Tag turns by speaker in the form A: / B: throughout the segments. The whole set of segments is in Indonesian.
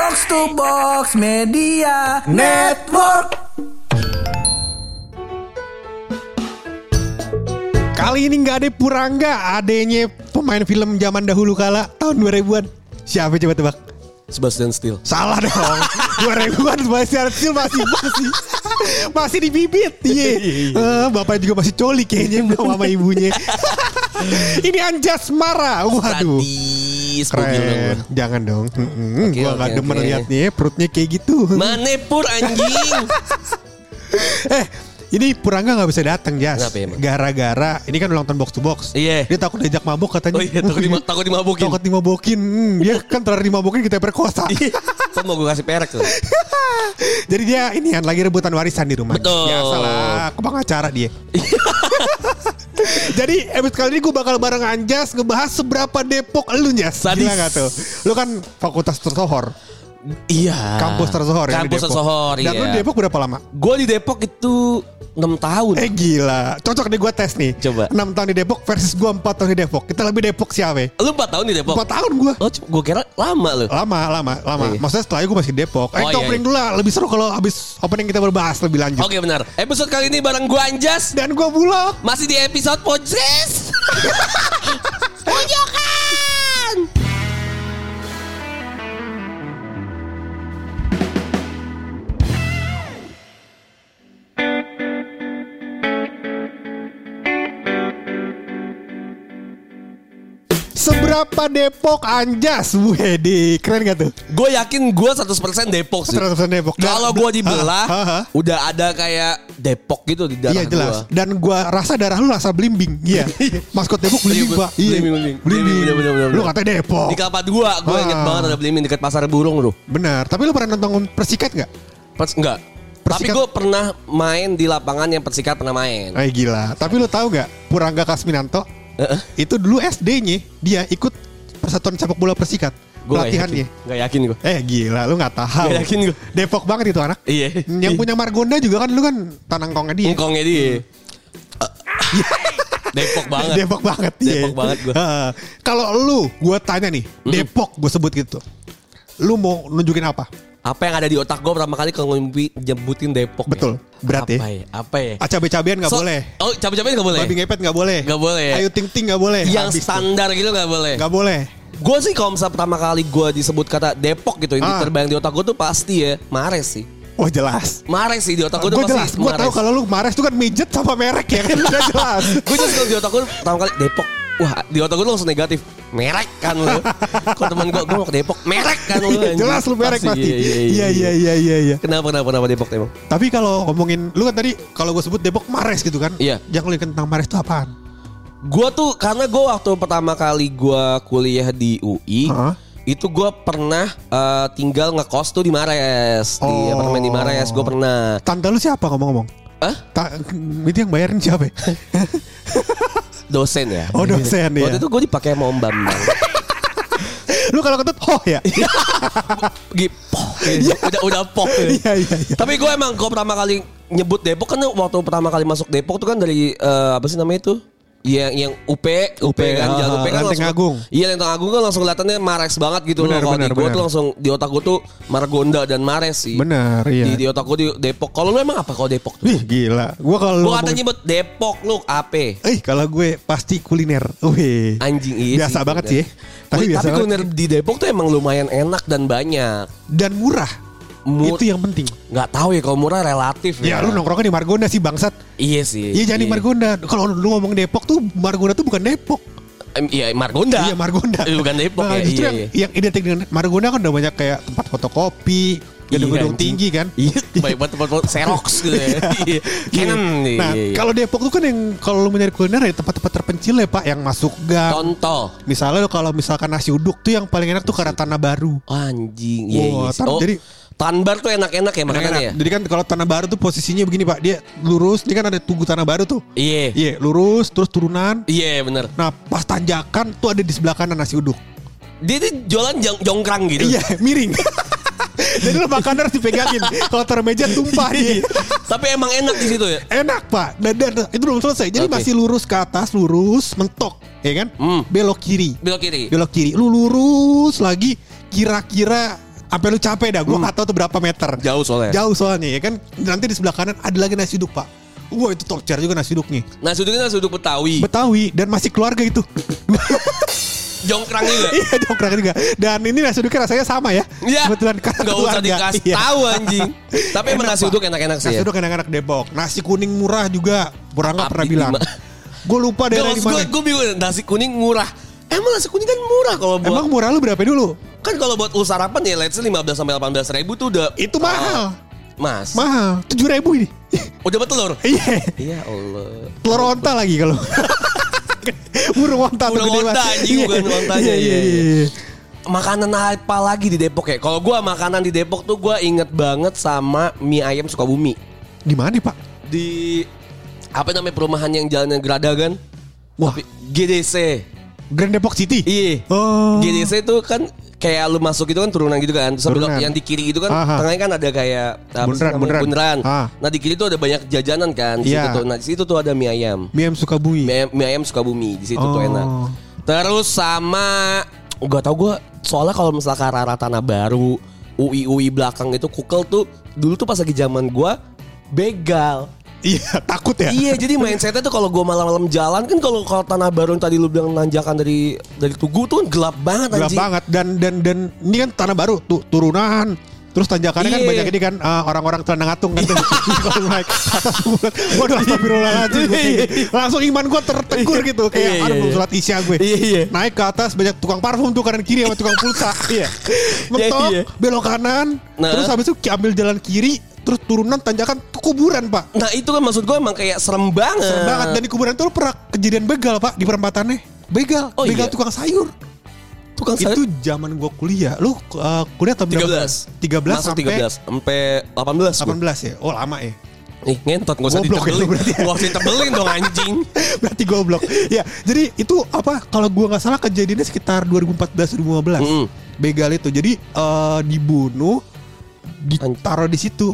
A: Box to Box Media Network.
B: Kali ini nggak ada Purangga, adanya pemain film zaman dahulu kala tahun 2000-an. Siapa coba tebak?
C: Sebastian Steel.
B: Salah dong. 2000-an Sebastian Steel masih masih masih di bibit. Iya. Eh, bapaknya juga masih coli kayaknya sama ibunya. ini Anjas Mara. Waduh.
C: Mobil dong gua.
B: Keren. Jangan dong. Mm-mm,
C: Oke,
B: gua
C: oke,
B: gak demen
C: oke.
B: liatnya perutnya kayak gitu.
C: Manepur anjing.
B: eh, ini Purangga nggak bisa datang Jas.
C: Emang?
B: Gara-gara ini kan ulang tahun box to box.
C: Iya.
B: Dia takut diajak mabuk katanya.
C: Oh iya, takut, dima, takut dimabukin.
B: Takut dimabukin. Hmm, dia kan terlalu dimabukin kita perkosa.
C: Iya. Kok mau gue kasih perek tuh?
B: Jadi dia ini kan lagi rebutan warisan di rumah.
C: Betul.
B: Biasa lah, ke acara dia. Jadi episode kali ini gue bakal bareng Anjas ngebahas seberapa Depok lu Jas.
C: Sadis.
B: Gila gak tuh? Lu kan fakultas tersohor.
C: Iya.
B: Kampus tersohor ya
C: Kampus tersohor,
B: Dan lu
C: iya.
B: di Depok berapa lama?
C: Gue di Depok itu 6 tahun.
B: Eh gila. Cocok deh gue tes nih.
C: Coba.
B: 6 tahun di Depok versus gue 4 tahun di Depok. Kita lebih Depok siapa?
C: Lu 4 tahun di Depok?
B: 4 tahun gue.
C: Oh, gue kira lama lu.
B: Lama, lama, lama.
C: Iya.
B: Maksudnya setelah itu gue masih di Depok. Eh,
C: Oh, iya,
B: opening
C: iya.
B: dulu lah. Lebih seru kalau habis opening kita berbahas lebih lanjut.
C: Oke benar. Episode kali ini bareng gue Anjas.
B: Dan gue Bulog.
C: Masih di episode podcast. Pojokan.
B: Seberapa Depok Anjas? Wede, keren gak tuh?
C: Gue yakin gue 100% Depok sih.
B: 100% Depok.
C: Kalau gue dibelah,
B: Ha, ha, ha.
C: udah ada kayak Depok gitu di darah
B: Iya jelas.
C: gua.
B: Dan gua rasa darah lu rasa blimbing. Iya. Maskot Depok blimbing,
C: Iya,
B: Pak. Iya.
C: blimbing, blimbing.
B: Blimbing. Lu katanya Depok.
C: Di Kelapa 2 gue inget
B: Ah.
C: banget ada belimin dekat pasar burung tuh.
B: Benar. Tapi lu pernah nonton Persikat gak?
C: Pas enggak. Tapi
B: Persikat-
C: gue pernah main di lapangan yang Persikat pernah main.
B: Eh gila. Tapi lu tahu gak? Purangga Kasminanto itu dulu SD-nya dia ikut Persatuan Sepak Bola Persikat.
C: Gue
B: Pelatihannya.
C: Gak yakin gue.
B: Eh gila, lu nggak tahu.
C: Nggak yakin gua.
B: Depok banget itu anak.
C: Iya.
B: Yang punya Margonda juga kan lu kan tanangkongnya dia.
C: Engkongnya dia. Depok banget.
B: Depok banget.
C: Depok
B: iya.
C: banget gua.
B: Heeh. Kalau lu, gue tanya nih, Depok gue sebut gitu. Lu mau nunjukin apa?
C: Apa yang ada di otak gue pertama kali kalau nyebutin Depok. ya?
B: Berat
C: apa
B: ya.
C: ya? Apa ya?
B: Ah, cabe-cabean nggak
C: So-
B: boleh.
C: Oh, cabai-cabai gak boleh.
B: Babi ngepet nggak boleh.
C: Nggak boleh ya?
B: Ayu ting ting nggak boleh.
C: Yang
B: Habis tuh.
C: standar gitu gak boleh.
B: Nggak boleh.
C: Gue sih kalau misalnya pertama kali gue disebut kata Depok gitu yang
B: Ah.
C: terbayang di otak gue tuh pasti ya Mares sih.
B: Oh jelas.
C: Mares sih di otak gue tuh
B: Gue
C: pasti
B: jelas. Gue tahu kalau lu Mares tuh kan midget sama merek ya kan. Udah jelas.
C: Gue just kalau di otak gue pertama kali Depok. Wah di otak gue langsung negatif. Merek kan lu. Kalau teman gue, gue mau ke Depok. Merek kan lu.
B: jelas lu merek pasti.
C: Iya, iya,
B: Iya iya iya iya.
C: Kenapa, kenapa, kenapa Depok emang?
B: Tapi kalau ngomongin lu kan tadi kalau gue sebut Depok Mares gitu kan.
C: Iya.
B: Yang lu tentang Mares itu apaan?
C: Gue tuh karena gue waktu pertama kali gue kuliah di UI itu gue pernah eh, tinggal ngekos tuh di Mares di
B: Oh.
C: apartemen di Mares gue pernah.
B: Tante lu siapa ngomong-ngomong?
C: Hah?
B: Ta- itu yang bayarin siapa? ya?
C: Dosen ya.
B: Oh dosen ya.
C: Waktu itu gue dipakai sama Om Bambang.
B: Lu kalau ketut oh ya.
C: Gipo. udah udah pok.
B: Iya iya iya.
C: Tapi gue emang gue pertama kali nyebut Depok kan waktu pertama kali masuk Depok tuh kan dari eh, apa sih namanya itu? Yang yang UP, UP, kan,
B: ah,
C: jalan UP kan
B: Lenteng
C: langsung,
B: Agung.
C: Iya Lenteng Agung kan langsung kelihatannya Mares banget gitu
B: Benar,
C: loh. Kalau di gue tuh langsung di otak gue tuh Margonda dan Mares sih.
B: Benar iya.
C: Di, di otak gue di Depok. Kalau lu emang apa kalau Depok?
B: Wih gila. Gua kalau
C: Gue kata nyebut Depok lu apa?
B: Eh kalau gue pasti kuliner. Wih.
C: Anjing iya
B: Biasa
C: sih,
B: banget
C: bener.
B: sih. Tapi
C: Tapi,
B: biasa
C: kuliner di Depok tuh emang lumayan enak dan banyak.
B: Dan murah.
C: Mur-
B: Itu yang penting.
C: nggak tahu ya kalau murah relatif
B: Ya lu nongkrongnya di Margonda sih bangsat.
C: Iya sih.
B: Iya jangan di Margonda. Kalau lu ngomong Depok tuh Margonda tuh bukan Depok.
C: Iya Margonda.
B: Iya Margonda.
C: Eh, Bukan Depok
B: Nah,
C: ya.
B: justru
C: Iya,
B: yang,
C: iya.
B: yang identik dengan Margonda kan udah banyak kayak tempat fotokopi, gedung-gedung
C: anjing.
B: tinggi kan.
C: Iya, baik buat tempat Xerox gitu ya. Iya. Canon.
B: Nah,
C: iya, iya.
B: kalau Depok tuh kan yang kalau lu mencari kuliner ya tempat-tempat terpencil ya Pak yang masuk gang.
C: Contoh.
B: Misalnya lu kalau misalkan nasi uduk tuh yang paling enak tuh karena tanah baru.
C: Anjing. Iya,
B: Wah,
C: iya. Oh,
B: jadi-
C: Tanbar tuh enak-enak ya makanannya ya?
B: Enak. Jadi kan kalau tanah baru tuh posisinya begini Pak, dia lurus, dia kan ada tugu tanah baru tuh.
C: Iya.
B: Iya, lurus terus turunan.
C: Iya bener.
B: Nah, pas tanjakan tuh ada di sebelah kanan nasi uduk.
C: Dia tuh jualan jong- jongkrang gitu.
B: Iya, miring. Jadi lu makan harus dipegangin. Kalau taruh meja tumpah dia.
C: Tapi emang enak di situ ya.
B: Enak pak dan, dan itu belum selesai jadi
C: Oke.
B: masih lurus ke atas lurus mentok ya kan
C: Hmm.
B: belok kiri
C: Belok kiri.
B: belok kiri lu lurus lagi kira-kira Sampai lu capek dah. Gue nggak tahu tuh berapa meter.
C: Jauh soalnya.
B: Jauh soalnya ya kan. Nanti di sebelah kanan ada lagi nasi uduk pak. Wah itu torcer juga nasi uduknya.
C: Nasi uduknya nasi uduk Betawi.
B: Betawi dan masih keluarga itu.
C: Jongkrang juga.
B: Iya jongkrak juga. Dan ini nasi uduknya rasanya sama ya.
C: Iya.
B: Kebetulan karena
C: Gak usah dikasih
B: Iya.
C: tahu anjing. Tapi emang nasi uduk enak-enak sih
B: Nasi
C: ya.
B: uduk enak-enak Depok. Nasi kuning murah juga. Purangga
C: Apa
B: pernah bilang. Gue lupa daerah di mana.
C: gue bingung nasi kuning murah. Emang nasi kuning kan murah kalau buat
B: Emang murah lu berapa dulu?
C: Kan kalau buat lu sarapan ya let's say 15 sampai 18 ribu tuh udah
B: Itu mahal.
C: Mas.
B: Mahal. Tujuh ribu ini.
C: Udah betelur.
B: Iya.
C: Iya Allah.
B: Telur onta lagi kalau. Burung onta
C: Burung onta, anjing,
B: Iya.
C: bukan ontanya,
B: Iya,
C: iya,
B: iya,
C: iya.
B: iya.
C: Makanan apa lagi di Depok ya? Kalau gua makanan di Depok tuh gua inget banget sama mie ayam Sukabumi.
B: Di mana Pak?
C: Di apa namanya perumahan yang jalannya Geradagan?
B: Wah.
C: Tapi GDC.
B: Grand Depok City.
C: Iya.
B: Oh.
C: GDC itu kan kayak lu masuk itu kan turunan gitu kan. Terus belok
B: Turunan.
C: yang di kiri itu kan
B: Aha.
C: tengahnya kan ada kayak sih
B: Bundaran, bundaran. Ah.
C: Nah di kiri tuh ada banyak jajanan kan. Di
B: Iya.
C: situ tuh. Nah di situ tuh ada mie ayam.
B: Mie ayam Sukabumi.
C: Mie, ayam- mie ayam Sukabumi di situ tuh
B: Oh.
C: enak. Terus sama gak tau gue soalnya kalau misalkan Rara Tanah Baru, UI UI belakang itu kukel tuh dulu tuh pas lagi zaman gue begal.
B: Iya, takut ya.
C: Iya, jadi mindsetnya tuh kalau gue malam-malam jalan kan kalau kalau tanah baru yang tadi lu bilang nanjakan dari dari Tugu tuh kan gelap banget
B: Gelap
C: anjing.
B: banget dan dan dan ini kan tanah baru tuh turunan. Terus tanjakannya kan
C: Iya.
B: banyak ini kan uh, orang-orang celana ngatung kan tuh. Kalau naik atas bulan. Waduh astagfirullahaladzim gitu. Langsung iman gue tertegur gitu kayak
C: Iya, iya,
B: aduh belum
C: iya.
B: sholat isya gue.
C: Iya, iya.
B: Naik ke atas banyak tukang parfum tuh kanan kiri sama tukang pulsa. iya. Mentok
C: iya.
B: belok kanan.
C: Nah.
B: Terus habis itu ambil jalan kiri terus turunan tanjakan tuh kuburan pak.
C: Nah itu kan maksud gue emang kayak serem banget.
B: Serem banget dan di kuburan itu lu pernah kejadian begal pak di perempatannya. Begal,
C: Oh,
B: begal
C: iya?
B: tukang sayur.
C: Tukang sayur
B: Itu zaman gua kuliah. Lu uh, kuliah tahun berapa?
C: 13
B: 13
C: Masuk
B: sampai
C: 13 Sampai 18 gua.
B: 18 ya. Oh, lama ya.
C: Nih ngentot gak usah
B: Goblok ya
C: ditebelin
B: berarti ya.
C: Gak usah ditebelin dong anjing
B: Berarti goblok. ya, jadi itu apa kalau gua nggak salah kejadiannya sekitar 2014 2015.
C: Mm.
B: Begal itu. Jadi eh, dibunuh ditaruh di situ.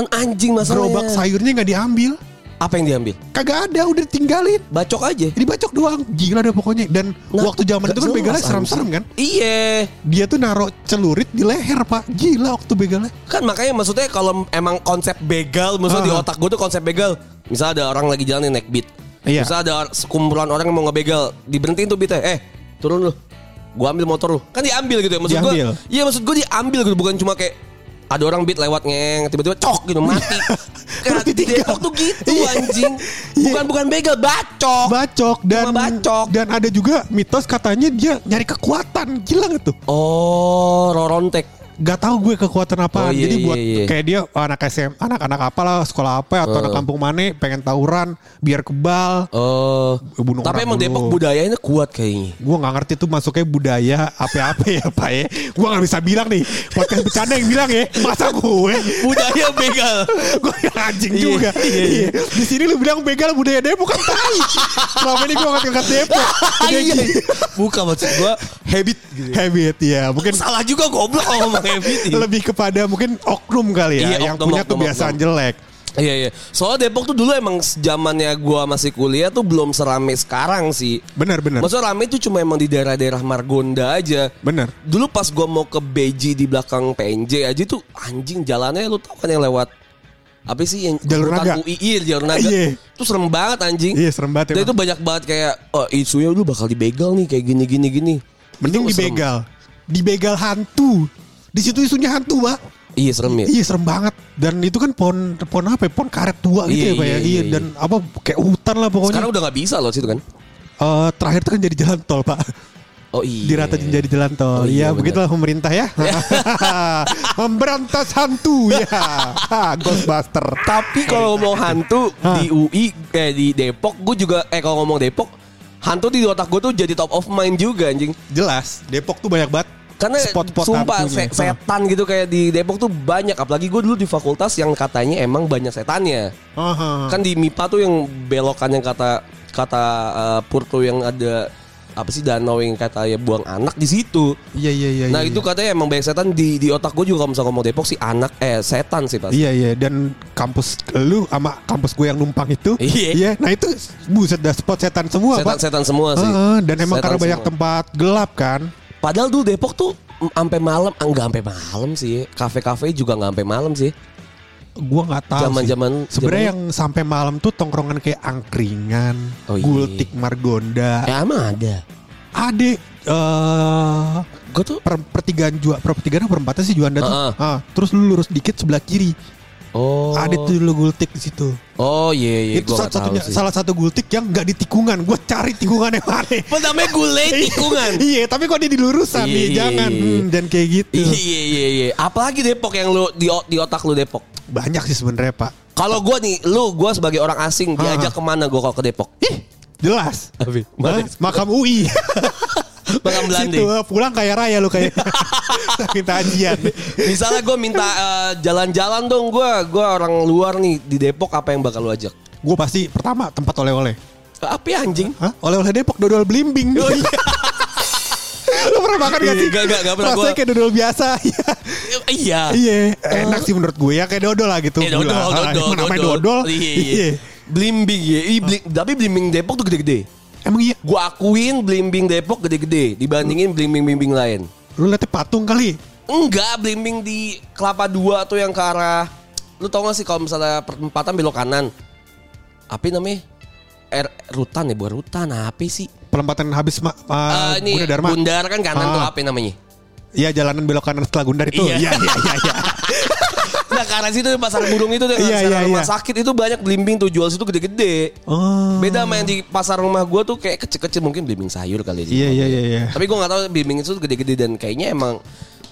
C: Kan anjing masalahnya
B: Gerobak sayurnya nggak diambil.
C: Apa yang diambil?
B: Kagak ada, udah ditinggalin.
C: Bacok aja
B: Jadi bacok doang. Gila deh pokoknya. Dan
C: Nah,
B: waktu zaman itu kan begalnya serem-serem kan.
C: Iya
B: Dia tuh naruh celurit di leher, Pak. Gila waktu begalnya.
C: Kan makanya maksudnya kalau emang konsep begal Maksudnya di
B: Ah.
C: otak gue tuh konsep begal Misalnya ada orang lagi jalan naik beat
B: Iya.
C: Misalnya ada sekumpulan orang yang mau ngebegal Diberhentiin tuh beatnya Eh turun lu Gua ambil motor lu Kan diambil gitu ya Maksud gue. Iya maksud gue diambil gitu Bukan cuma kayak ada orang beat lewat ngeng tiba-tiba cok gitu mati. Di
B: ditinggal.
C: Depok tuh gitu
B: Iya.
C: anjing. Bukan bukan begal, bacok.
B: bacok dan
C: Cuma bacok.
B: dan ada juga mitos katanya dia nyari kekuatan gila tuh
C: Oh, rorontek.
B: Gak tahu gue kekuatan apa
C: Oh, iya,
B: jadi
C: iya,
B: buat
C: iya.
B: kayak dia anak SM anak-anak apa lah sekolah apa atau anak kampung mana pengen tawuran biar kebal
C: Oh.
B: Bunuh
C: Tapi
B: orang
C: emang
B: dulu.
C: Depok budayanya kuat kayaknya.
B: gue nggak ngerti tuh masuknya budaya apa-apa ya pak ya gue nggak bisa bilang nih podcast bercanda yang bilang ya masa gue
C: Budaya begal.
B: gue anjing
C: Iya,
B: juga
C: iya, iya.
B: Iya. di sini lu bilang begal budaya Depok kan tai selama ini gue ngangkat Depok Udah
C: Iya. Bukan maksud gua habit gitu.
B: habit ya mungkin
C: Salah juga goblok ini.
B: lebih kepada mungkin oknum kali ya
C: Iya,
B: yang
C: oknum,
B: punya
C: oknum,
B: kebiasaan
C: oknum.
B: jelek.
C: Iya iya. Soalnya Depok tuh dulu emang zamannya gua masih kuliah tuh belum serame sekarang sih.
B: Benar benar.
C: Maksudnya rame itu cuma emang di daerah-daerah Margonda aja.
B: Benar.
C: Dulu pas gua mau ke Beji di belakang PNJ aja tuh anjing jalannya lu tau kan yang lewat apa sih yang
B: Jalur naga.
C: UI iya, jalur naga.
B: Iya.
C: Itu serem banget anjing.
B: Iya, serem banget
C: Dan itu banyak banget kayak oh isunya lu bakal dibegal nih kayak gini gini gini.
B: Mending
C: Itu serem.
B: dibegal. Dibegal hantu. Di situ isunya hantu, Pak.
C: Iya serem ya.
B: Iya serem banget dan itu kan pohon pohon apa ya? Pohon karet tua gitu
C: Iya,
B: ya Pak ya.
C: iya,
B: Iya,
C: iya,
B: dan apa kayak hutan lah pokoknya.
C: Sekarang udah nggak bisa loh situ kan.
B: Eh, terakhir itu kan jadi jalan tol, Pak.
C: Oh iya.
B: Dirata jadi jalan tol.
C: Oh, iya,
B: Iya,
C: benar.
B: begitulah pemerintah ya. Memberantas hantu ya. Ghostbuster.
C: Tapi kalau ngomong hantu di UI kayak di Depok, gue juga eh kalau ngomong Depok, hantu di otak gue tuh jadi top of mind juga anjing.
B: Jelas, Depok tuh banyak banget
C: Karena
B: spot-spot
C: sumpah
B: hantunya.
C: se- setan gitu kayak di Depok tuh banyak. Apalagi gue dulu di fakultas yang katanya emang banyak setannya.
B: Aha.
C: Kan di MIPA tuh yang belokan yang kata kata eh, Purto yang ada apa sih danau yang kata ya buang anak di situ.
B: Iya iya iya.
C: nah
B: iya,
C: itu
B: iya.
C: katanya emang banyak setan di di otak gue juga kalau misalnya ngomong Depok sih anak eh setan sih pasti.
B: Iya iya dan kampus lu sama kampus gue yang numpang itu
C: Iya.
B: nah itu buset dah spot setan semua pak
C: Setan-setan semua sih.
B: Heeh, dan emang
C: Setan
B: karena banyak
C: semua.
B: tempat gelap kan
C: Padahal dulu Depok tuh sampai malam, ah, enggak sampai malam sih. Kafe-kafe juga nggak sampai malam sih.
B: Gua nggak tahu.
C: Zaman-zaman-
B: Sebenarnya yang sampai malam tuh tongkrongan kayak angkringan,
C: Oh, iya.
B: gultik margonda.
C: Ya emang ada.
B: Ade eh
C: Gue tuh
B: per, pertigaan jua pertigaan apa perempatan sih Juanda tuh.
C: Heeh.
B: Ah, terus lu lurus dikit sebelah kiri.
C: Oh.
B: Ada tuh dulu gultik di situ.
C: Oh iya iya
B: itu
C: gua nggak tahu
B: satu-satunya
C: sih.
B: salah satu gultik yang nggak di tikungan. Gue cari tikungan yang mana.
C: Apa namanya gulai tikungan?
B: iya, tapi kok dia di lurusan
C: Iya,
B: nih,
C: iya,
B: jangan
C: iya.
B: hmm, dan kayak gitu.
C: Iya iya iya. Apalagi Depok yang lu di di otak lu Depok.
B: Banyak sih sebenarnya pak.
C: Kalau gua nih, lu gua sebagai orang asing diajak ke mana gua kalau ke Depok?
B: Ih, jelas.
C: Abi?
B: Makam UI.
C: Makam Belanda.
B: Situ eh, pulang kaya raya lu kayak minta ajian.
C: Misalnya gue minta eh, jalan-jalan dong gue, gue orang luar nih di Depok apa yang bakal lu ajak?
B: Gue pasti pertama tempat oleh-oleh.
C: Apa ya, anjing?
B: Hah? Oleh-oleh Depok dodol blimbing.
C: Oh, iya.
B: Lu pernah makan gak sih?
C: Gak, gak, gak pernah
B: Rasanya
C: gua.
B: kayak dodol biasa.
C: iya.
B: Iya, enak sih menurut gue ya kayak dodol lah gitu.
C: Eh, dodol,
B: gula. Ah,
C: dodol,
B: namanya
C: dodol.
B: dodol.
C: Iya, iya. Blimbing ya. Ih, bli- tapi blimbing Depok tuh gede-gede.
B: Emang iya,
C: Gue akuin blimbing Depok gede-gede dibandingin blimbing-blimbing lain.
B: lu liatnya patung kali.
C: Enggak, blimbing di Kelapa Dua tuh yang ke arah Lu tau gak sih kalau misalnya perempatan belok kanan Apa namanya? Er, rutan ya, bukan rutan, apa sih?
B: Pelempatan habis ma, ma-
C: Eh, ini
B: Bunda Dharma.
C: Bundar kan kanan
B: Ah.
C: tuh apa namanya?
B: Iya jalanan belok kanan setelah Gundar itu.
C: Iya.
B: Iya iya iya.
C: Nah karena situ pasar burung itu dengan sekarang
B: iya,
C: rumah
B: iya.
C: sakit itu banyak blimbing tuh jual situ gede-gede.
B: Oh.
C: Beda sama yang di pasar rumah gue tuh kayak kecil-kecil mungkin blimbing sayur kali
B: Iya iya iya iya.
C: Tapi gue gak tahu blimbing itu gede-gede dan kayaknya emang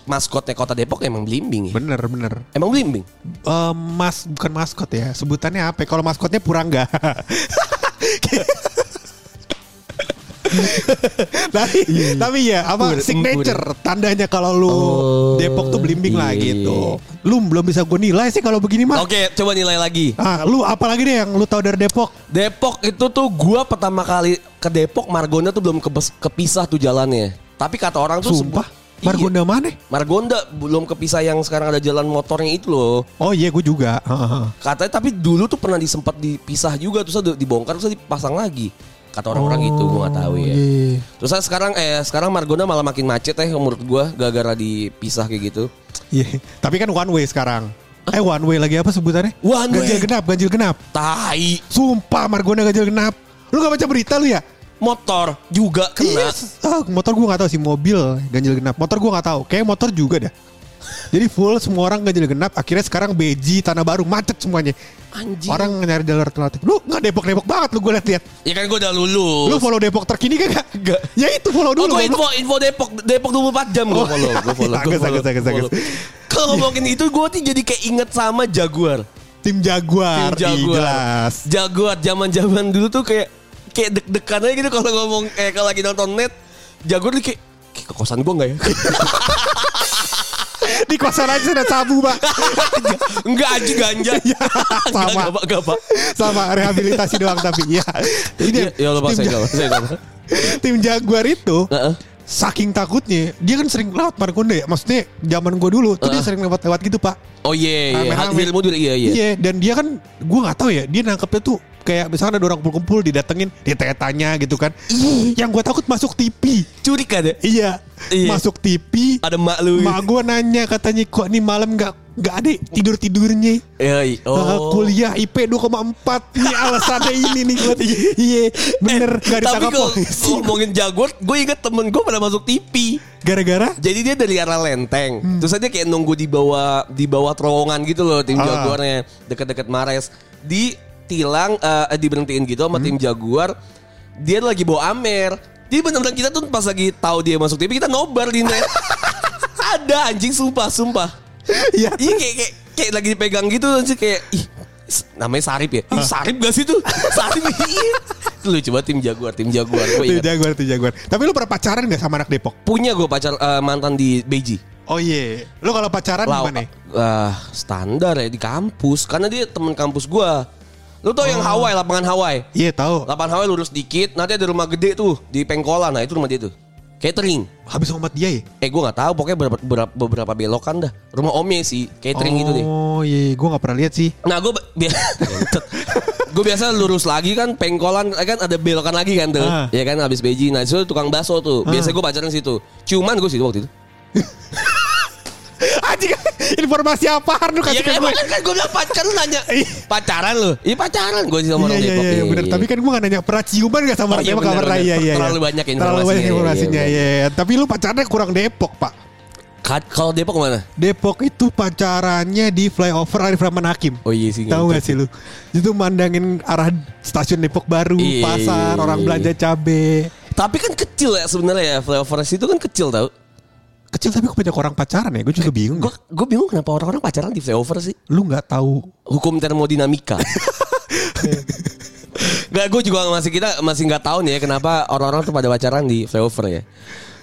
C: maskotnya kota Depok emang blimbing ya.
B: Bener bener.
C: Emang blimbing.
B: Eh, mas bukan maskot ya. Sebutannya apa? ya? Kalau maskotnya Purangga. tapi tapi ya apa
C: Pur-
B: signature tandanya kalau lu
C: Oh,
B: Depok tuh blimbing lah
C: iya.
B: gitu. Lu belum bisa gue nilai sih kalau begini mah.
C: Oke, coba nilai lagi.
B: Ah, lu apalagi deh yang lu tahu dari Depok?
C: Depok itu tuh gua pertama kali ke Depok Margonda tuh belum kebes- kepisah tuh jalannya. Tapi kata orang tuh
B: Sumpah.
C: sebu-
B: Margonda mana?
C: Iya, Margonda belum kepisah yang sekarang ada jalan motornya itu loh.
B: Oh iya gue juga. Heeh.
C: Katanya tapi dulu tuh pernah disempat dipisah juga terus dibongkar terus dipasang lagi. Kata orang-orang gitu gua gak tahu ya.
B: iya.
C: Terus sekarang eh sekarang Margonda malah makin macet ya menurut gua gara-gara dipisah kayak gitu.
B: Iya. Tapi kan one way sekarang. Eh one way lagi apa sebutannya?
C: One way.
B: ganjil genap, ganjil genap.
C: Tai
B: Sumpah Margonda ganjil genap. Lu gak baca berita lu ya?
C: motor juga kena.
B: Iya. Ah, motor gua gak tahu sih mobil ganjil genap. Motor gua gak tahu. Kayak motor juga dah. Jadi full semua orang ganjil genap. Akhirnya sekarang beji tanah baru macet semuanya.
C: Anjing.
B: Orang nyari jalur alternatif. Lu nggak Depok Depok banget lu gue liat-liat.
C: Ya kan gua udah lulus.
B: Lu follow Depok terkini kan gak?
C: Enggak.
B: Ya itu follow
C: Oh,
B: dulu.
C: gue
B: goblok.
C: info info Depok Depok 24 jam gue
B: Oh,
C: follow, gue follow, gue follow, follow. Kalau ngomongin itu gue tuh jadi kayak inget sama Jaguar.
B: Tim Jaguar.
C: Tim
B: Ih,
C: Jaguar.
B: jelas.
C: Jaguar zaman-zaman dulu tuh kayak kayak deg-degan aja gitu kalau ngomong kayak kalau lagi nonton net. Jaguar tuh kayak kayak ke kosan gue nggak ya?
B: Di kosan aja sudah sabu, Pak.
C: Enggak aja ganja.
B: Iya, sama.
C: Enggak, enggak, Pak.
B: Sama rehabilitasi doang tapi ya. Ini
C: Ya, ya lupa
B: tim,
C: saya saya
B: tim Jaguar itu
C: Heeh.
B: saking takutnya dia kan sering lewat Margonda ya. Maksudnya zaman gue dulu tuh dia sering lewat-lewat gitu, Pak.
C: Oh iya, iya.
B: Rame-rame.
C: Hadir mobil iya, iya.
B: Iya, dan dia kan gue nggak tahu ya, dia nangkepnya tuh kayak misalnya ada orang kumpul-kumpul didatengin, dia tanya gitu kan. Yang gue takut masuk TV.
C: Curi kan ya?
B: Iya,
C: Iya.
B: masuk TV.
C: Ada mak lu.
B: Mak gue nanya katanya kok nih malam nggak nggak ada tidur tidurnya.
C: Iya, iya.
B: Oh. kuliah IP 2,4 Ini alasannya ini nih gue Iya bener Gak
C: Tapi
B: ditangkap
C: kalau
B: polisi
C: ngomongin Jaguar, gue inget temen gue pada masuk TV.
B: Gara-gara
C: Jadi dia dari arah Lenteng. Terus aja kayak nunggu di bawah di bawah terowongan gitu loh tim
B: Ah.
C: Jaguarnya dekat-dekat Mares. Ditilang eh diberhentiin gitu sama tim Jaguar. Dia lagi bawa Amer. Jadi benar-benar kita tuh pas lagi tahu dia masuk TV kita nobar di net. Ada anjing sumpah sumpah.
B: Iya
C: Iya kayak, kayak kayak lagi dipegang gitu sih kayak ih namanya Sarip ya. Ih, Sarip gak sih tuh? Sarip. Itu lu coba tim Jaguar, tim Jaguar. Gue
B: Tim. Jaguar Tim Jaguar Tapi lu pernah pacaran gak sama anak Depok?
C: Punya gue pacar eh, mantan di Beiji.
B: Oh iya Lu kalau pacaran
C: Lau-
B: gimana?
C: ah, standar ya di kampus karena dia teman kampus gua. Lu tau yang Hawaii, lapangan Hawaii.
B: Iya tahu.
C: Lapangan Hawaii lurus dikit, nanti ada rumah gede tuh di Pengkolan. Nah, itu rumah dia tuh. Catering.
B: Habis omat dia ya?
C: Eh gue nggak tahu pokoknya beberapa, beberapa, beberapa belokan dah. Rumah omnya sih, catering gitu deh.
B: Oh iya Gue gak pernah lihat sih
C: Nah gue gue biasa lurus lagi kan pengkolan kan ada belokan lagi kan tuh
B: Ah.
C: ya kan habis beji nah itu tukang bakso tuh biasa gue pacaran situ cuman gue situ waktu itu
B: informasi lu
C: Iya
B: kasih ke
C: kan
B: gue?
C: kan, kan gue bilang pacar lu nanya
B: Iya.
C: pacaran lu. Iya pacaran gue sih sama
B: Iya
C: orang
B: iya
C: Depok.
B: iya bener. Tapi kan gue gak nanya pernah ciuman gak sama orang
C: iya,
B: Depok gak pernah iya iya.
C: Terlalu
B: iya.
C: banyak
B: Terlalu
C: informasinya,
B: banyak
C: iya,
B: informasinya
C: iya,
B: iya. Tapi lu pacarnya kurang Depok pak.
C: Ka- Kalau Depok mana?
B: Depok itu pacarannya di flyover Arif Rahman Hakim.
C: Oh iya sih.
B: Tahu gak sih lu? Itu mandangin arah stasiun Depok Baru,
C: Iya,
B: pasar,
C: iya,
B: orang
C: iya.
B: belanja cabe.
C: Tapi kan kecil ya sebenarnya ya flyover itu kan kecil tau.
B: Kecil tapi kok banyak orang pacaran ya? Gue juga bingung.
C: Gue gue bingung kenapa orang-orang pacaran di flyover sih.
B: Lu nggak tahu
C: Hukum termodinamika. Gak, gue juga masih kita masih nggak tahu nih ya kenapa orang-orang tuh pada pacaran di flyover ya.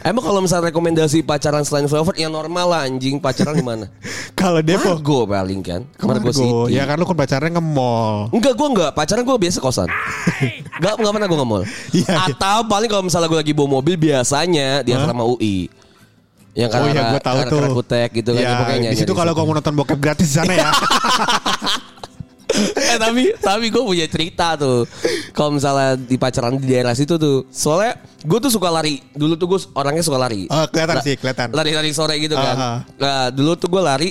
C: Emang kalau misalnya rekomendasi pacaran selain flyover ya normal lah anjing pacaran di mana?
B: kalau Depok
C: Margo paling kan.
B: ke
C: Margo
B: Margo.
C: City.
B: Ya kan lu kan pacarnya ke mall.
C: Enggak, gue enggak. Pacaran gue biasa kosan. Enggak, enggak pernah gue nge-mall.
B: Iya, iya.
C: Atau paling kalau misalnya gue lagi bawa mobil biasanya di asrama UI. Yang
B: Oh iya gue tahu tuh.
C: Kutek gitu kan.
B: Ya,
C: pokoknya
B: di situ kalau gue mau nonton bokep gratis di sana ya.
C: eh tapi tapi gue punya cerita tuh. Kalau misalnya di pacaran di daerah situ tuh. Soalnya gue tuh suka lari. Dulu tuh gue orangnya suka lari.
B: Oh, kelihatan
C: La-
B: sih, kelihatan.
C: Lari-lari sore gitu kan.
B: Aha.
C: Nah, dulu tuh gue lari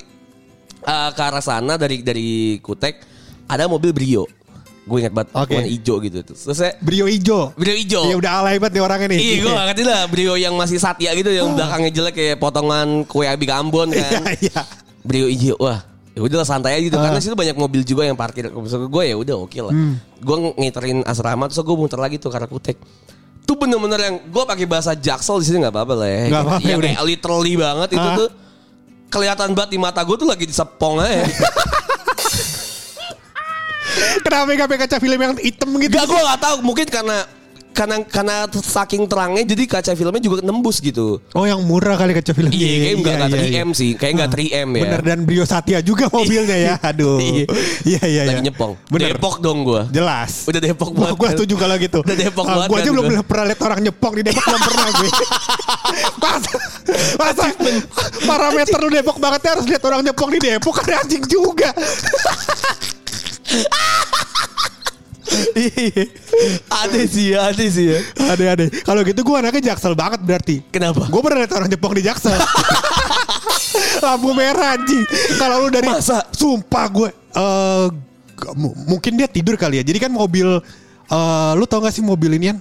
C: eh, ke arah sana dari dari Kutek ada mobil Brio. Gue ingat banget
B: Oke.
C: warna hijau gitu. Terus saya
B: Brio ijo.
C: Brio hijau.
B: Iya udah alay banget nih orangnya nih.
C: Iya gue gak ngerti lah Brio yang masih satya gitu Yang belakangnya jelek kayak potongan kue abi Ambon
B: Iya
C: kan
B: iya.
C: Brio hijau Wah ya udah lah santai aja gitu
B: Ah.
C: Karena situ banyak mobil juga yang parkir Maksud gue ya udah oke lah
B: Hmm.
C: Gue ngiterin asrama Terus gue muter lagi tuh karena kutek Tuh bener-bener yang Gue pakai bahasa jaksel di sini nggak apa-apa lah ya
B: Nggak apa-apa,
C: Yang
B: udah.
C: kayak literally banget Itu
B: Ah.
C: tuh Kelihatan banget di mata gue tuh lagi disepong aja
B: Kenapa gak pakai kaca film yang hitam gitu?
C: Gak gue gak tahu Mungkin karena karena karena saking terangnya jadi kaca filmnya juga nembus gitu.
B: Oh yang murah kali kaca filmnya.
C: Iya, kayak nggak nggak
B: iya,
C: 3M
B: iya.
C: sih, kayak nggak 3M ya.
B: Bener dan Brio Satya juga mobilnya ya. Aduh.
C: Iya.
B: Iya iya iya.
C: Lagi nyepong.
B: Bener.
C: Depok dong gua.
B: Jelas.
C: Udah Depok
B: Wah,
C: banget
B: gue
C: kan.
B: setuju kalau gitu.
C: Udah Depok
B: Ah,
C: banget
B: Gue aja
C: kan
B: belum
C: gua.
B: pernah lihat orang nyepong di Depok belum pernah gue. masa, masa parameter lu Depok banget ya harus lihat orang nyepong di Depok kan anjing juga.
C: Ada sih ya, ada sih ya.
B: Ada-ada. Kalau gitu gue anaknya jaksel banget berarti.
C: Kenapa?
B: Gue pernah lihat orang Jepang di jaksel. Lampu merah anjing. Kalau lu dari
C: Masa?
B: sumpah gue eh mu- mungkin dia tidur kali ya. Jadi kan mobil eh lu tau gak sih mobil ini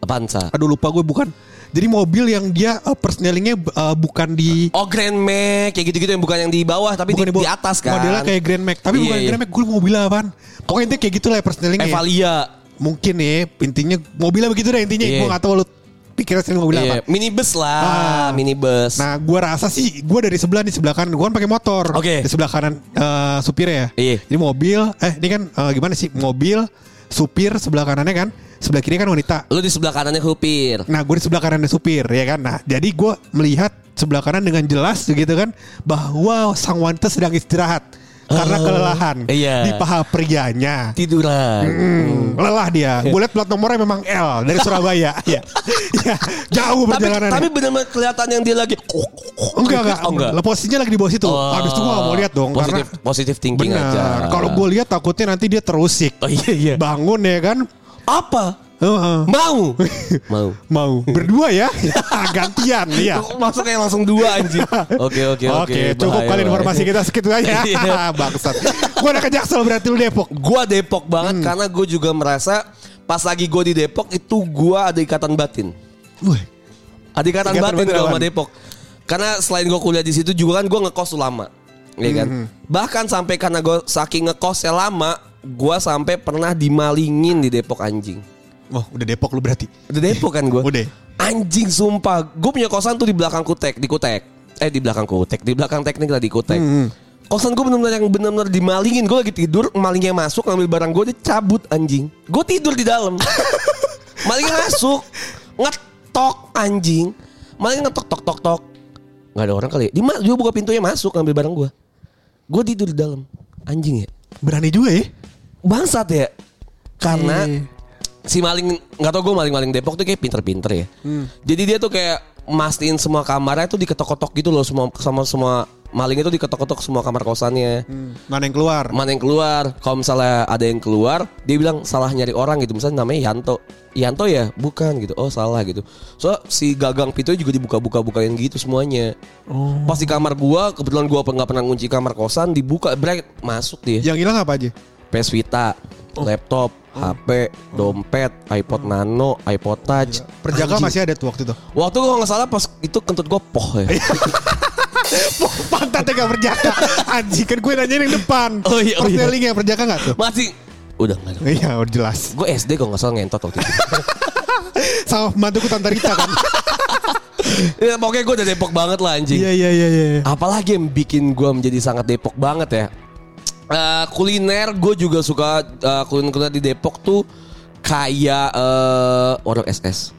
C: Avanza.
B: Aduh lupa gue bukan. Jadi mobil yang dia uh, persnelingnya eh, bukan di
C: Oh Grand Max kayak gitu-gitu yang bukan yang di bawah tapi
B: bukan
C: di, di atas kan.
B: Modelnya kayak Grand Max, tapi
C: Iya,
B: bukan
C: iya.
B: Grand Max. Gue mobilnya apaan. Pokoknya intinya kayak gitu lah ya persnelingnya. ya.
C: Evalia.
B: Mungkin ya intinya mobilnya begitu deh intinya.
C: Iya.
B: Gue gak tahu lu pikirnya sendiri mobil apa.
C: Iya, minibus lah,
B: Ah.
C: minibus.
B: Nah, gua rasa sih gua dari sebelah di sebelah kanan, gua kan pakai motor.
C: Oke.
B: Di sebelah kanan eh, supirnya ya.
C: Iya.
B: Jadi mobil, eh ini kan eh, gimana sih? Mobil, supir sebelah kanannya kan, sebelah kiri kan wanita.
C: Lu di sebelah kanannya supir.
B: Nah, gue di sebelah kanannya supir ya kan. Nah, jadi gua melihat sebelah kanan dengan jelas gitu kan bahwa sang wanita sedang istirahat karena
C: Oh,
B: kelelahan
C: iya.
B: di paha prianya.
C: Tiduran.
B: Hmm, lelah dia. Gue lihat plat nomornya memang L dari Surabaya. ya. ya, jauh
C: Tapi
B: perjalanannya.
C: tapi benar-benar kelihatan yang dia lagi
B: Enggak enggak.
C: Oh, enggak.
B: Lah, Posisinya lagi di bawah situ.
C: Oh.
B: Habis itu gua gak mau lihat dong
C: Positif
B: karena
C: positif thinking
B: benar.
C: aja.
B: Kalau gue lihat takutnya nanti dia terusik.
C: Oh iya iya.
B: Bangun ya kan?
C: Apa?
B: Heeh.
C: Mau. Mau.
B: Mau berdua ya? Gantian ya.
C: Masuknya langsung dua anjing. Oke oke oke.
B: Oke, cukup kali informasi kita segitu aja.
C: Iya.
B: Bangsat. Gue udah ke Jaksel berarti lu Depok.
C: Gua Depok banget
B: Hmm.
C: karena gue juga merasa pas lagi gue di Depok itu gua ada ikatan batin.
B: Wih.
C: Ada ikatan,
B: Ikatan
C: batin sama? Depok. Karena selain gue kuliah di situ juga kan gue ngekos lama. Ya kan?
B: Hmm.
C: Bahkan sampai karena gue saking ngekosnya lama, gua sampai pernah dimalingin di Depok anjing.
B: Oh, udah Depok lu berarti.
C: Udah Depok kan gue.
B: Udah.
C: Anjing sumpah. Gue punya kosan tuh di belakang Kutek, di Kutek. Eh di belakang Kutek, di belakang teknik lah di Kutek.
B: Hmm.
C: Kosan gue benar-benar yang benar-benar dimalingin. Gue lagi tidur, malingnya masuk ngambil barang gue, dia cabut anjing. Gue tidur di dalam. malingnya masuk, ngetok anjing. Malingnya ngetok tok tok tok. Gak ada orang kali. ya? Dia buka pintunya masuk ngambil barang gue. Gue tidur di dalam. Anjing ya.
B: Berani juga ya.
C: Bangsat ya. Karena
B: Iya.
C: si maling nggak tau gue maling-maling Depok tuh kayak pinter-pinter ya. Jadi dia tuh kayak mastiin semua kamarnya tuh diketok-ketok gitu loh semua sama semua maling itu diketok-ketok semua kamar kosannya.
B: Mana yang keluar?
C: Mana yang keluar? Kalau misalnya ada yang keluar, dia bilang salah nyari orang gitu. Misalnya namanya Yanto. Yanto ya? Bukan gitu. Oh salah gitu. So si gagang pintu juga dibuka-buka-bukain gitu semuanya. Pas di kamar gua, kebetulan gua nggak pernah kunci kamar kosan, dibuka, brek masuk dia.
B: Yang hilang apa aja?
C: PS Vita, laptop, HP, dompet, iPod Nano, iPod Touch.
B: Perjaka
C: Anjing.
B: masih ada tuh waktu itu.
C: Waktu gua nggak salah pas itu kentut gua poh ya.
B: Oh, pantatnya gak perjaka. Anjing kan gue nanya yang depan.
C: Oh iya, oh iya.
B: Perjaka gak tuh?
C: Masih udah nggak ada.
B: Iya udah jelas.
C: Gue SD kalau nggak salah ngentot waktu itu.
B: Sama pembantuku Tante Rita kan.
C: ya, pokoknya gue udah Depok banget lah anjing.
B: Iya iya iya iya.
C: Apalagi yang bikin gue menjadi sangat Depok banget ya. Eh, kuliner gue juga suka eh, kuliner-kuliner di Depok tuh kayak eh warung SS.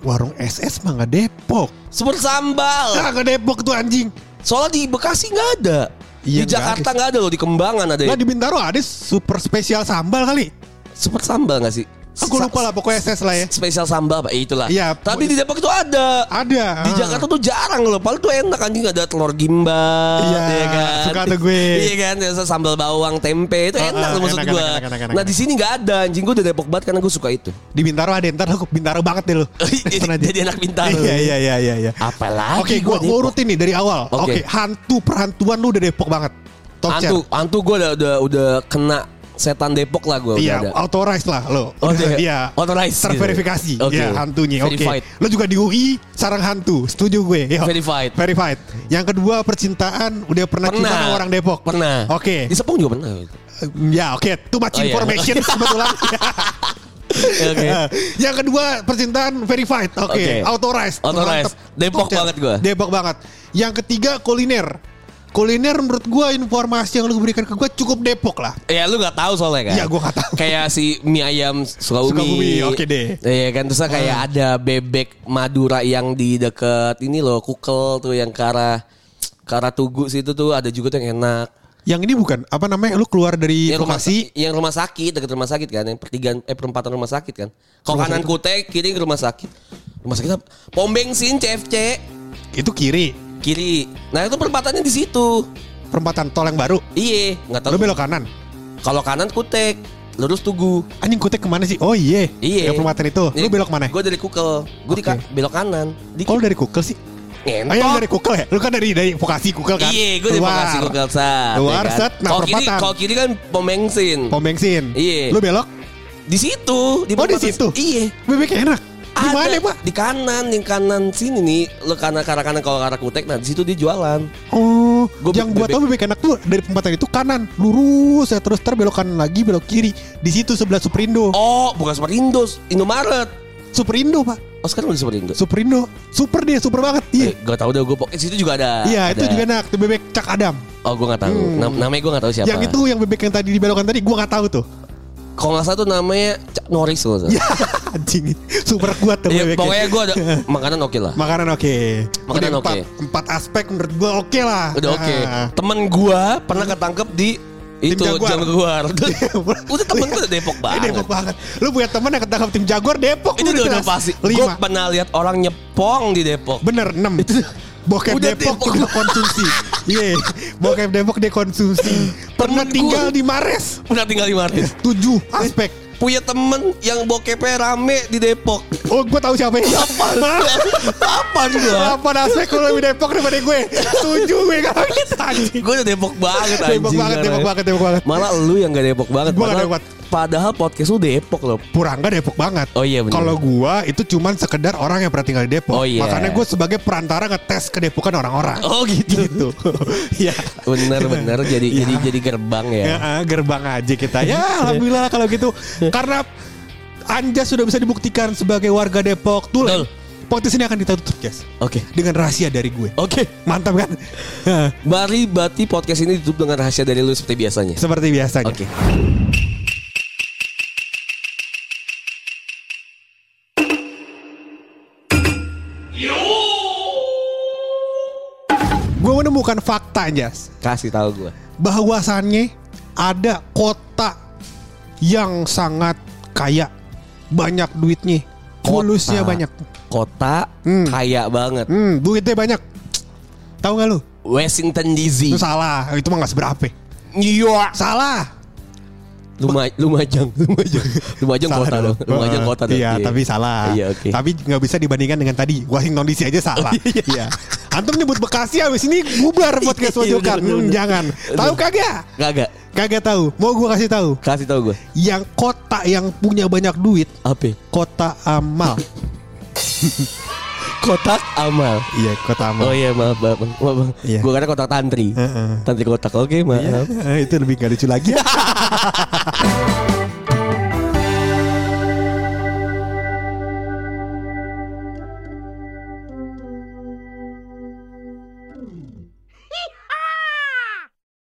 B: Warung SS mah gak Depok.
C: Super sambal.
B: Ah gak Depok tuh anjing.
C: Soalnya di Bekasi nggak ada.
B: Iya,
C: di
B: nggak
C: Jakarta nggak ada loh, di Kembangan ada.
B: Lah di Bintaro ada super spesial sambal kali.
C: Super sambal nggak sih?
B: Aku lupa lah pokoknya SS lah ya.
C: Spesial sambal? Eh, itulah.
B: Iya,
C: Tapi di Depok itu ada.
B: Ada.
C: Di
B: ah.
C: Jakarta tuh jarang loh. Padahal tuh enak anjing ada telur gimbal.
B: Iya,
C: ya kan?
B: suka tuh gue.
C: iya kan, sambal bawang tempe itu
B: Ah,
C: enak
B: ah,
C: tuh maksud
B: enak,
C: gue. Nah di sini nggak ada anjing gue udah Depok banget karena gue suka itu.
B: Di Bintaro ada ntar aku Bintaro banget deh lo.
C: Jadi anak Bintaro.
B: Iya iya iya iya. iya.
C: Apalagi
B: Oke, gua, gua urutin nih dari awal. Oke,
C: Oke.
B: hantu perhantuan lu udah Depok banget. Top
C: Hantu, hantu gue udah, udah udah kena setan Depok lah gue
B: Iya, authorized lah lo.
C: Oh,
B: Udah,
C: iya.
B: Iya.
C: Authorized gitu.
B: Terverifikasi.
C: Oke.
B: Iya, hantunya. Oke.
C: Verified.
B: Lo juga di UI sarang hantu. Setuju gue. Yo.
C: Verified.
B: Verified. Yang kedua percintaan udah pernah, cinta sama orang Depok.
C: Pernah.
B: Oke.
C: Di Sepong juga pernah.
B: Ya, oke. Too much
C: Oh, iya.
B: information kebetulan.
C: Oke.
B: Yang kedua percintaan verified. Oke.
C: Oke.
B: Authorized.
C: Authorized.
B: Mantep.
C: Depok
B: tier.
C: banget gua.
B: Depok banget. Yang ketiga kuliner. Kuliner menurut gua informasi yang lu berikan ke gua cukup Depok lah.
C: Ya lu gak tahu soalnya kan
B: Iya, gua nggak tahu.
C: Kayak si mie ayam Sukabumi
B: Sukabumi, oke deh.
C: Iya kan Terus kayak
B: Ah.
C: ada bebek Madura yang di deket Ini loh Kukel tuh yang ke arah Ke arah Tugu situ tuh Ada juga tuh yang enak
B: Yang ini bukan apa namanya? Lu keluar dari
C: yang rumah,
B: Bekasi.
C: yang rumah sakit Deket rumah sakit kan Yang pertigaan Eh perempatan rumah sakit kan Kalau kanan
B: sakit.
C: kute Kiri rumah sakit Rumah sakit apa? Pom bensin CFC
B: Itu kiri.
C: Kiri Nah itu perempatannya di situ
B: Perempatan tol yang baru.
C: Iya nggak tahu
B: Lu belok kanan.
C: Kalau kanan kutek Lurus Tugu
B: Anjing kutek ke mana sih? Oh iya.
C: Iya.
B: Yang perempatan itu. Lu belok mana?
C: Gue dari Kukel. Gue di
B: Oke.
C: ka- belok kanan. Di
B: Kok lu dari Kukel sih?
C: Ngentot.
B: Oh yang dari Kukel ya? Lu kan dari dari Vokasi Kukel kan?
C: Iya, gue di
B: Keluar.
C: Bekasi Kukel sat.
B: Keluar,
C: ya kan?
B: set, nah,
C: Kalau kiri,
B: perempatan.
C: kalau kiri kan pom bensin.
B: Pom bensin.
C: Iya.
B: Lu belok?
C: Di situ,
B: Oh di
C: di perempatan-
B: situ?
C: Iya.
B: Bebek enak. Di mana pak?
C: Di kanan, yang kanan sini nih. Lo kanan ke arah kanan kalau arah Kutek, nah di situ dia jualan.
B: Oh,
C: Gua
B: yang gua tahu bebek enak tuh dari perempatan itu kanan, lurus ya terus ter belok kanan lagi belok kiri. Di situ sebelah Superindo.
C: Oh, bukan Superindo, Indomaret.
B: Superindo pak,
C: Oh sekarang udah Superindo.
B: Superindo, super dia, super banget. Iya,
C: Eh, gak tau deh gue. Eh, situ juga ada.
B: iya itu juga enak. Tuh bebek Cak Adam.
C: Oh, gue gak tahu.
B: Hmm.
C: Nam- namanya gue gak tahu siapa.
B: Yang itu yang bebek yang tadi dibelokan tadi gua nggak tahu tuh.
C: Kalau nggak salah tuh namanya Cak Norris loh.
B: Ya, anjing, super kuat tuh
C: Iya,
B: bebeknya.
C: pokoknya gue ada makanan oke lah.
B: Makanan oke.
C: Makanan
B: Udah
C: oke.
B: Empat, empat aspek menurut gua oke lah.
C: Udah oke.
B: Nah.
C: Temen gua pernah ketangkep di
B: Tim
C: itu
B: Jaguar.
C: Jaguar. Udah, udah temen gue Depok banget.
B: Depok banget. Lu punya teman yang ketangkap tim Jaguar Depok.
C: Itu udah, udah pasti. Gue pernah lihat orang nyepong di Depok.
B: Bener 6 Bokep
C: Udah
B: Depok, dia konsumsi Iya Bokep Depok dia konsumsi Pernah
C: Temen
B: tinggal di Mares
C: Pernah tinggal di Maris.
B: 7 aspek
C: Punya temen yang bokepnya rame di Depok.
B: Oh gue tahu siapa ya
C: Apaan gua?
B: Apa aspek kalau lebih Depok daripada gue Setuju gue kalau gitu anjing
C: Gue udah Depok banget anjing.
B: Depok banget, Depok banget, Depok banget
C: Malah lu yang gak Depok banget.
B: Nggak
C: Padahal,
B: Depok.
C: Padahal podcast lu Depok loh.
B: Purangga Depok banget
C: Oh iya, bener.
B: Kalau gue itu cuman sekedar orang yang pernah tinggal di Depok
C: Oh iya.
B: Makanya gue sebagai perantara ngetes kedepokan orang-orang
C: Oh gitu.
B: Gitu Iya
C: Bener bener jadi
B: Iya.
C: jadi jadi gerbang ya.
B: Ya, gerbang aja kita. Ya, alhamdulillah kalau gitu. Karena Anja sudah bisa dibuktikan sebagai warga Depok. Tuh, podcast ini akan kita tutup, guys.
C: Oke.
B: Dengan rahasia dari gue.
C: Oke.
B: Mantap kan?
C: Mari Bati podcast ini ditutup dengan rahasia dari lu seperti biasanya.
B: Seperti biasanya.
C: Oke.
B: Gue menemukan fakta, Jas.
C: Kasih tahu gue.
B: Bahwasannya ada kota yang sangat kaya. Banyak duitnya.
C: Kota.
B: Mulusnya banyak.
C: kota kaya banget.
B: Hmm, duitnya banyak. Tahu nggak lu?
C: Washington DC.
B: Itu salah. Itu mah nggak seberapa.
C: New York.
B: Salah.
C: Lumaj Lumajang, Lumajang. Lumajang
B: Salah
C: kota
B: dong.
C: Lumajang kota dong.
B: Iya, tapi salah.
C: Iya, oke.
B: Tapi nggak bisa dibandingkan dengan tadi. Washington DC aja salah. Iya. Antum nyebut Bekasi habis ini bubar podcast
C: Iya,
B: pojokan.
C: bener,
B: Hmm, jangan. Tahu kagak?
C: Kagak.
B: Kagak tahu. Mau gua kasih tahu.
C: Kasih tau gue.
B: Yang kota yang punya banyak duit,
C: Apa?
B: kota amal.
C: Kotak amal.
B: iya, kota amal.
C: Oh iya maaf maaf, maaf, maaf.
B: Iya.
C: Gue kata kotak tantri.
B: Heeh.
C: Tantri kotak. Oke maaf.
B: Eh, itu lebih gak lucu lagi.